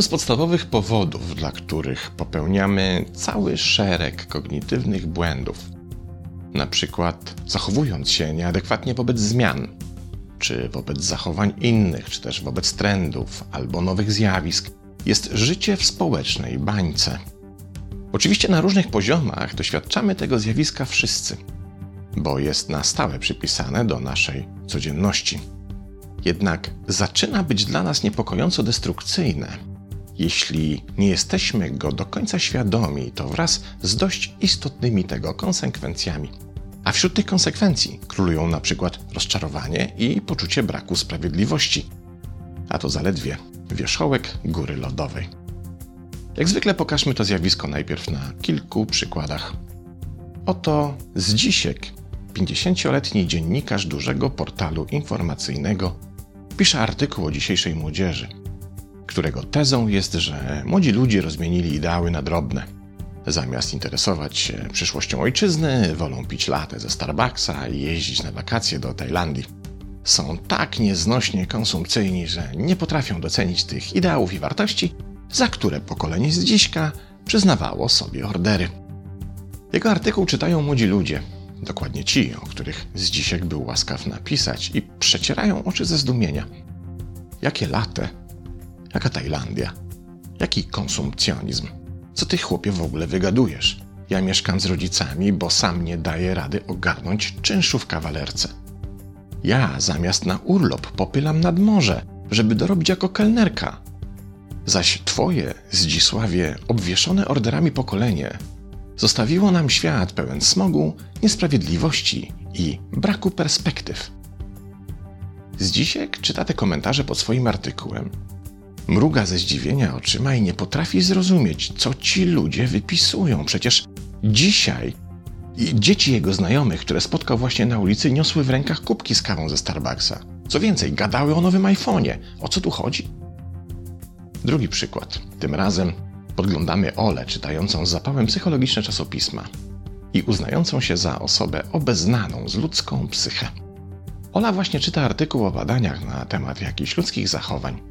Jednym z podstawowych powodów, dla których popełniamy cały szereg kognitywnych błędów, na przykład zachowując się nieadekwatnie wobec zmian, czy wobec zachowań innych, czy też wobec trendów albo nowych zjawisk, jest życie w społecznej bańce. Oczywiście na różnych poziomach doświadczamy tego zjawiska wszyscy, bo jest na stałe przypisane do naszej codzienności. Jednak zaczyna być dla nas niepokojąco destrukcyjne. Jeśli nie jesteśmy go do końca świadomi, to wraz z dość istotnymi tego konsekwencjami. A wśród tych konsekwencji królują na przykład rozczarowanie i poczucie braku sprawiedliwości. A to zaledwie wierzchołek góry lodowej. Jak zwykle pokażmy to zjawisko najpierw na kilku przykładach. Oto Zdzisiek, 50-letni dziennikarz dużego portalu informacyjnego, pisze artykuł o dzisiejszej młodzieży, którego tezą jest, że młodzi ludzie rozmienili ideały na drobne. Zamiast interesować się przyszłością ojczyzny, wolą pić latę ze Starbucksa i jeździć na wakacje do Tajlandii. Są tak nieznośnie konsumpcyjni, że nie potrafią docenić tych ideałów i wartości, za które pokolenie z dziśka przyznawało sobie ordery. Jego artykuł czytają młodzi ludzie, dokładnie ci, o których z dzisiek był łaskaw napisać, i przecierają oczy ze zdumienia. Jakie late? Jaka Tajlandia? Jaki konsumpcjonizm? Co ty chłopie w ogóle wygadujesz? Ja mieszkam z rodzicami, bo sam nie daję rady ogarnąć czynszu w kawalerce. Ja zamiast na urlop popylam nad morze, żeby dorobić jako kelnerka. Zaś twoje, Zdzisławie, obwieszone orderami pokolenie zostawiło nam świat pełen smogu, niesprawiedliwości i braku perspektyw. Zdzisiek czyta te komentarze pod swoim artykułem. Mruga ze zdziwienia oczyma i nie potrafi zrozumieć, co ci ludzie wypisują. Przecież dzisiaj dzieci jego znajomych, które spotkał właśnie na ulicy, niosły w rękach kubki z kawą ze Starbucksa. Co więcej, gadały o nowym iPhone'ie. O co tu chodzi? Drugi przykład. Tym razem podglądamy Olę czytającą z zapałem psychologiczne czasopisma i uznającą się za osobę obeznaną z ludzką psychę. Ola właśnie czyta artykuł o badaniach na temat jakichś ludzkich zachowań.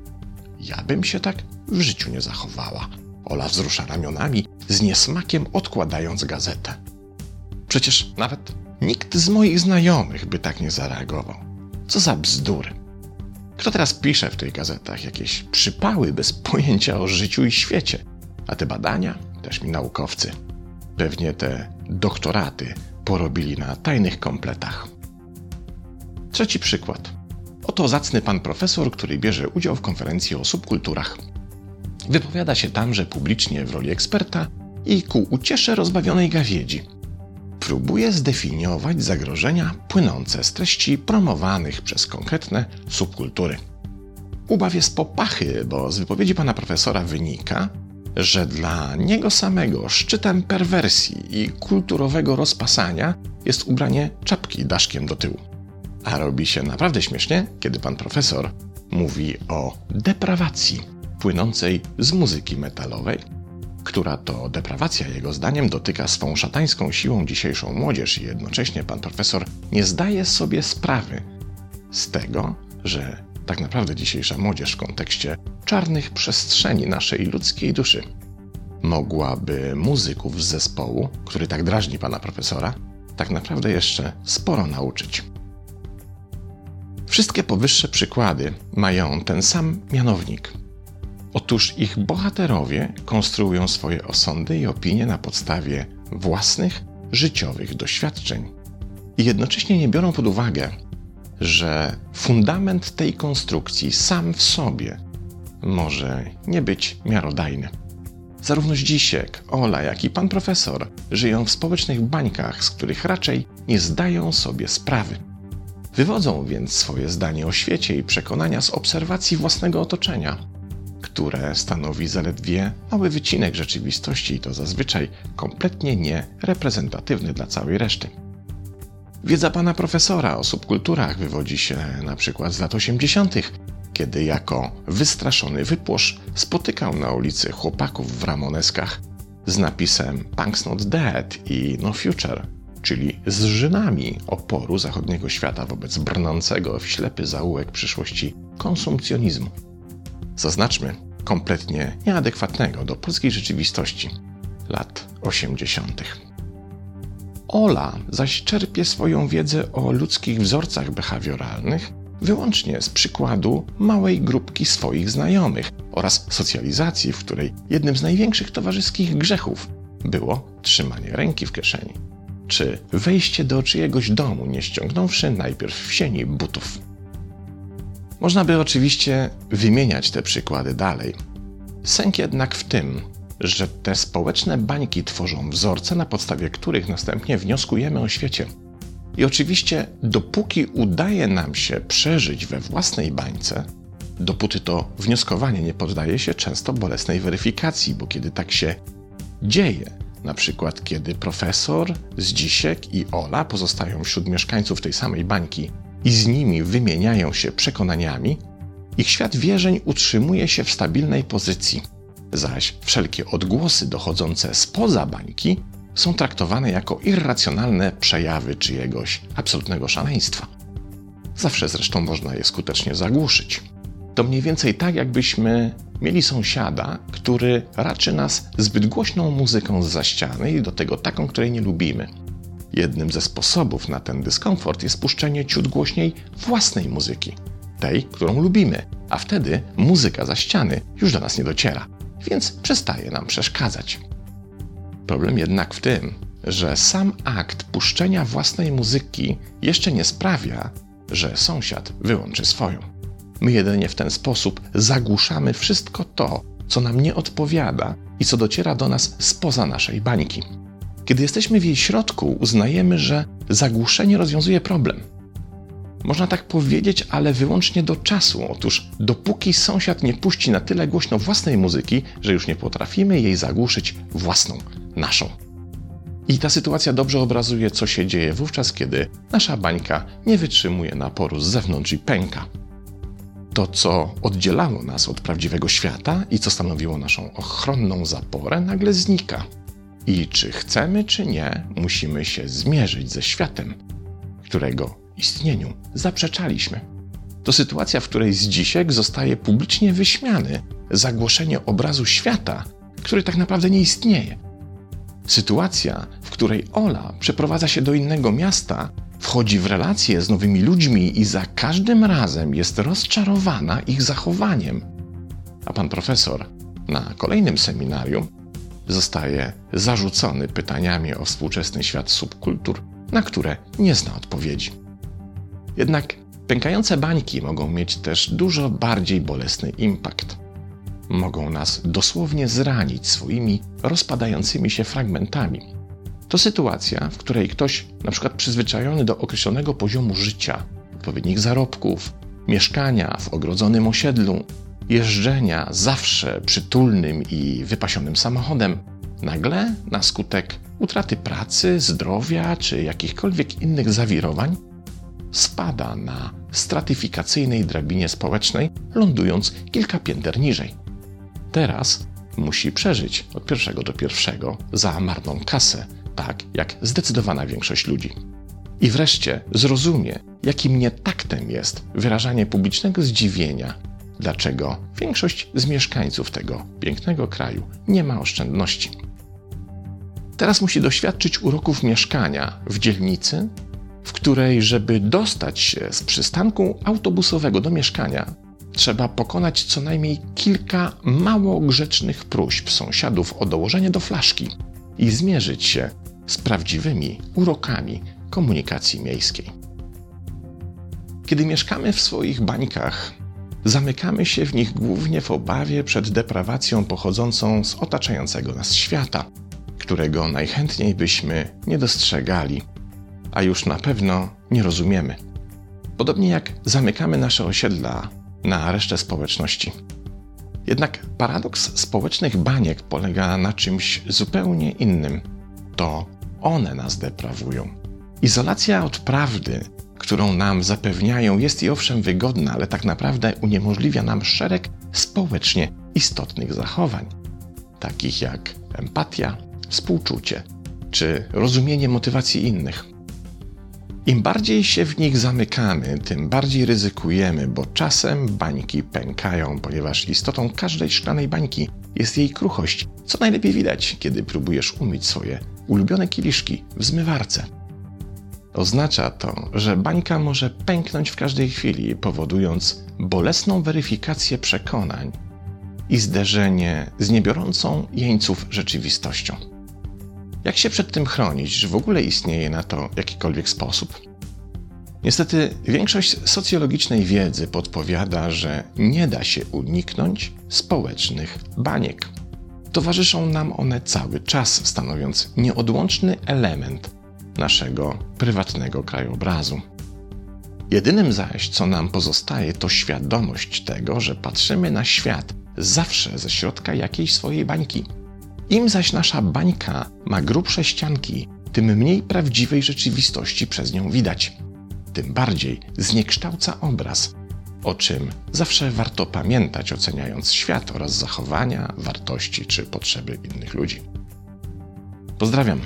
Ja bym się tak w życiu nie zachowała. Ola wzrusza ramionami, z niesmakiem odkładając gazetę. Przecież nawet nikt z moich znajomych by tak nie zareagował. Co za bzdury. Kto teraz pisze w tych gazetach jakieś przypały bez pojęcia o życiu i świecie? A te badania też mi naukowcy. Pewnie te doktoraty porobili na tajnych kompletach. Trzeci przykład. Oto zacny pan profesor, który bierze udział w konferencji o subkulturach. Wypowiada się tamże publicznie w roli eksperta i ku uciesze rozbawionej gawiedzi. Próbuje zdefiniować zagrożenia płynące z treści promowanych przez konkretne subkultury. Ubaw jest popachy, bo z wypowiedzi pana profesora wynika, że dla niego samego szczytem perwersji i kulturowego rozpasania jest ubranie czapki daszkiem do tyłu. A robi się naprawdę śmiesznie, kiedy pan profesor mówi o deprawacji płynącej z muzyki metalowej, która to deprawacja jego zdaniem dotyka swą szatańską siłą dzisiejszą młodzież i jednocześnie pan profesor nie zdaje sobie sprawy z tego, że tak naprawdę dzisiejsza młodzież w kontekście czarnych przestrzeni naszej ludzkiej duszy mogłaby muzyków z zespołu, który tak drażni pana profesora, tak naprawdę jeszcze sporo nauczyć. Wszystkie powyższe przykłady mają ten sam mianownik. Otóż ich bohaterowie konstruują swoje osądy i opinie na podstawie własnych życiowych doświadczeń i jednocześnie nie biorą pod uwagę, że fundament tej konstrukcji sam w sobie może nie być miarodajny. Zarówno Zdzisiek, Ola, jak i pan profesor żyją w społecznych bańkach, z których raczej nie zdają sobie sprawy. Wywodzą więc swoje zdanie o świecie i przekonania z obserwacji własnego otoczenia, które stanowi zaledwie mały wycinek rzeczywistości i to zazwyczaj kompletnie nie reprezentatywny dla całej reszty. Wiedza pana profesora o subkulturach wywodzi się na przykład z lat 80., kiedy jako wystraszony wypłosz spotykał na ulicy chłopaków w ramoneskach z napisem Punk's Not Dead i No Future, czyli z żynami oporu zachodniego świata wobec brnącego w ślepy zaułek przyszłości konsumpcjonizmu. Zaznaczmy, kompletnie nieadekwatnego do polskiej rzeczywistości lat 80. Ola zaś czerpie swoją wiedzę o ludzkich wzorcach behawioralnych wyłącznie z przykładu małej grupki swoich znajomych oraz socjalizacji, w której jednym z największych towarzyskich grzechów było trzymanie ręki w kieszeni, czy wejście do czyjegoś domu, nie ściągnąwszy najpierw w sieni butów. Można by oczywiście wymieniać te przykłady dalej. Sęk jednak w tym, że te społeczne bańki tworzą wzorce, na podstawie których następnie wnioskujemy o świecie. I oczywiście, dopóki udaje nam się przeżyć we własnej bańce, dopóty to wnioskowanie nie poddaje się często bolesnej weryfikacji, bo kiedy tak się dzieje, na przykład kiedy profesor, Zdzisiek i Ola pozostają wśród mieszkańców tej samej bańki i z nimi wymieniają się przekonaniami, ich świat wierzeń utrzymuje się w stabilnej pozycji, zaś wszelkie odgłosy dochodzące spoza bańki są traktowane jako irracjonalne przejawy czyjegoś absolutnego szaleństwa. Zawsze zresztą można je skutecznie zagłuszyć. To mniej więcej tak, jakbyśmy mieli sąsiada, który raczy nas zbyt głośną muzyką z za ściany i do tego taką, której nie lubimy. Jednym ze sposobów na ten dyskomfort jest puszczenie ciut głośniej własnej muzyki, tej, którą lubimy, a wtedy muzyka za ściany już do nas nie dociera, więc przestaje nam przeszkadzać. Problem jednak w tym, że sam akt puszczenia własnej muzyki jeszcze nie sprawia, że sąsiad wyłączy swoją. My jedynie w ten sposób zagłuszamy wszystko to, co nam nie odpowiada i co dociera do nas spoza naszej bańki. Kiedy jesteśmy w jej środku, uznajemy, że zagłuszenie rozwiązuje problem. Można tak powiedzieć, ale wyłącznie do czasu. Otóż dopóki sąsiad nie puści na tyle głośno własnej muzyki, że już nie potrafimy jej zagłuszyć własną, naszą. I ta sytuacja dobrze obrazuje, co się dzieje wówczas, kiedy nasza bańka nie wytrzymuje naporu z zewnątrz i pęka. To, co oddzielało nas od prawdziwego świata i co stanowiło naszą ochronną zaporę, nagle znika. I czy chcemy, czy nie, musimy się zmierzyć ze światem, którego istnieniu zaprzeczaliśmy. To sytuacja, w której Zdzisiek zostaje publicznie wyśmiany za głoszenie obrazu świata, który tak naprawdę nie istnieje. Sytuacja, w której Ola przeprowadza się do innego miasta, wchodzi w relacje z nowymi ludźmi i za każdym razem jest rozczarowana ich zachowaniem. A pan profesor na kolejnym seminarium zostaje zarzucony pytaniami o współczesny świat subkultur, na które nie zna odpowiedzi. Jednak pękające bańki mogą mieć też dużo bardziej bolesny impact. Mogą nas dosłownie zranić swoimi rozpadającymi się fragmentami. To sytuacja, w której ktoś, na przykład przyzwyczajony do określonego poziomu życia, odpowiednich zarobków, mieszkania w ogrodzonym osiedlu, jeżdżenia zawsze przytulnym i wypasionym samochodem, nagle na skutek utraty pracy, zdrowia czy jakichkolwiek innych zawirowań spada na stratyfikacyjnej drabinie społecznej, lądując kilka pięter niżej. Teraz musi przeżyć od pierwszego do pierwszego za marną kasę, tak jak zdecydowana większość ludzi. I wreszcie zrozumie, jakim nietaktem jest wyrażanie publicznego zdziwienia, dlaczego większość z mieszkańców tego pięknego kraju nie ma oszczędności. Teraz musi doświadczyć uroków mieszkania w dzielnicy, w której, żeby dostać się z przystanku autobusowego do mieszkania, trzeba pokonać co najmniej kilka mało grzecznych próśb sąsiadów o dołożenie do flaszki i zmierzyć się z prawdziwymi urokami komunikacji miejskiej. Kiedy mieszkamy w swoich bańkach, zamykamy się w nich głównie w obawie przed deprawacją pochodzącą z otaczającego nas świata, którego najchętniej byśmy nie dostrzegali a już na pewno nie rozumiemy. Podobnie jak zamykamy nasze osiedla na resztę społeczności. Jednak paradoks społecznych baniek polega na czymś zupełnie innym. To one nas deprawują. Izolacja od prawdy, którą nam zapewniają, jest i owszem wygodna, ale tak naprawdę uniemożliwia nam szereg społecznie istotnych zachowań, takich jak empatia, współczucie czy rozumienie motywacji innych. Im bardziej się w nich zamykamy, tym bardziej ryzykujemy, bo czasem bańki pękają, ponieważ istotą każdej szklanej bańki jest jej kruchość, co najlepiej widać, kiedy próbujesz umyć swoje ulubione kieliszki w zmywarce. Oznacza to, że bańka może pęknąć w każdej chwili, powodując bolesną weryfikację przekonań i zderzenie z niebiorącą jeńców rzeczywistością. Jak się przed tym chronić? Czy w ogóle istnieje na to jakikolwiek sposób? Niestety, większość socjologicznej wiedzy podpowiada, że nie da się uniknąć społecznych baniek. Towarzyszą nam one cały czas, stanowiąc nieodłączny element naszego prywatnego krajobrazu. Jedynym zaś, co nam pozostaje, to świadomość tego, że patrzymy na świat zawsze ze środka jakiejś swojej bańki. Im zaś nasza bańka ma grubsze ścianki, tym mniej prawdziwej rzeczywistości przez nią widać. Tym bardziej zniekształca obraz, o czym zawsze warto pamiętać, oceniając świat oraz zachowania, wartości czy potrzeby innych ludzi. Pozdrawiam.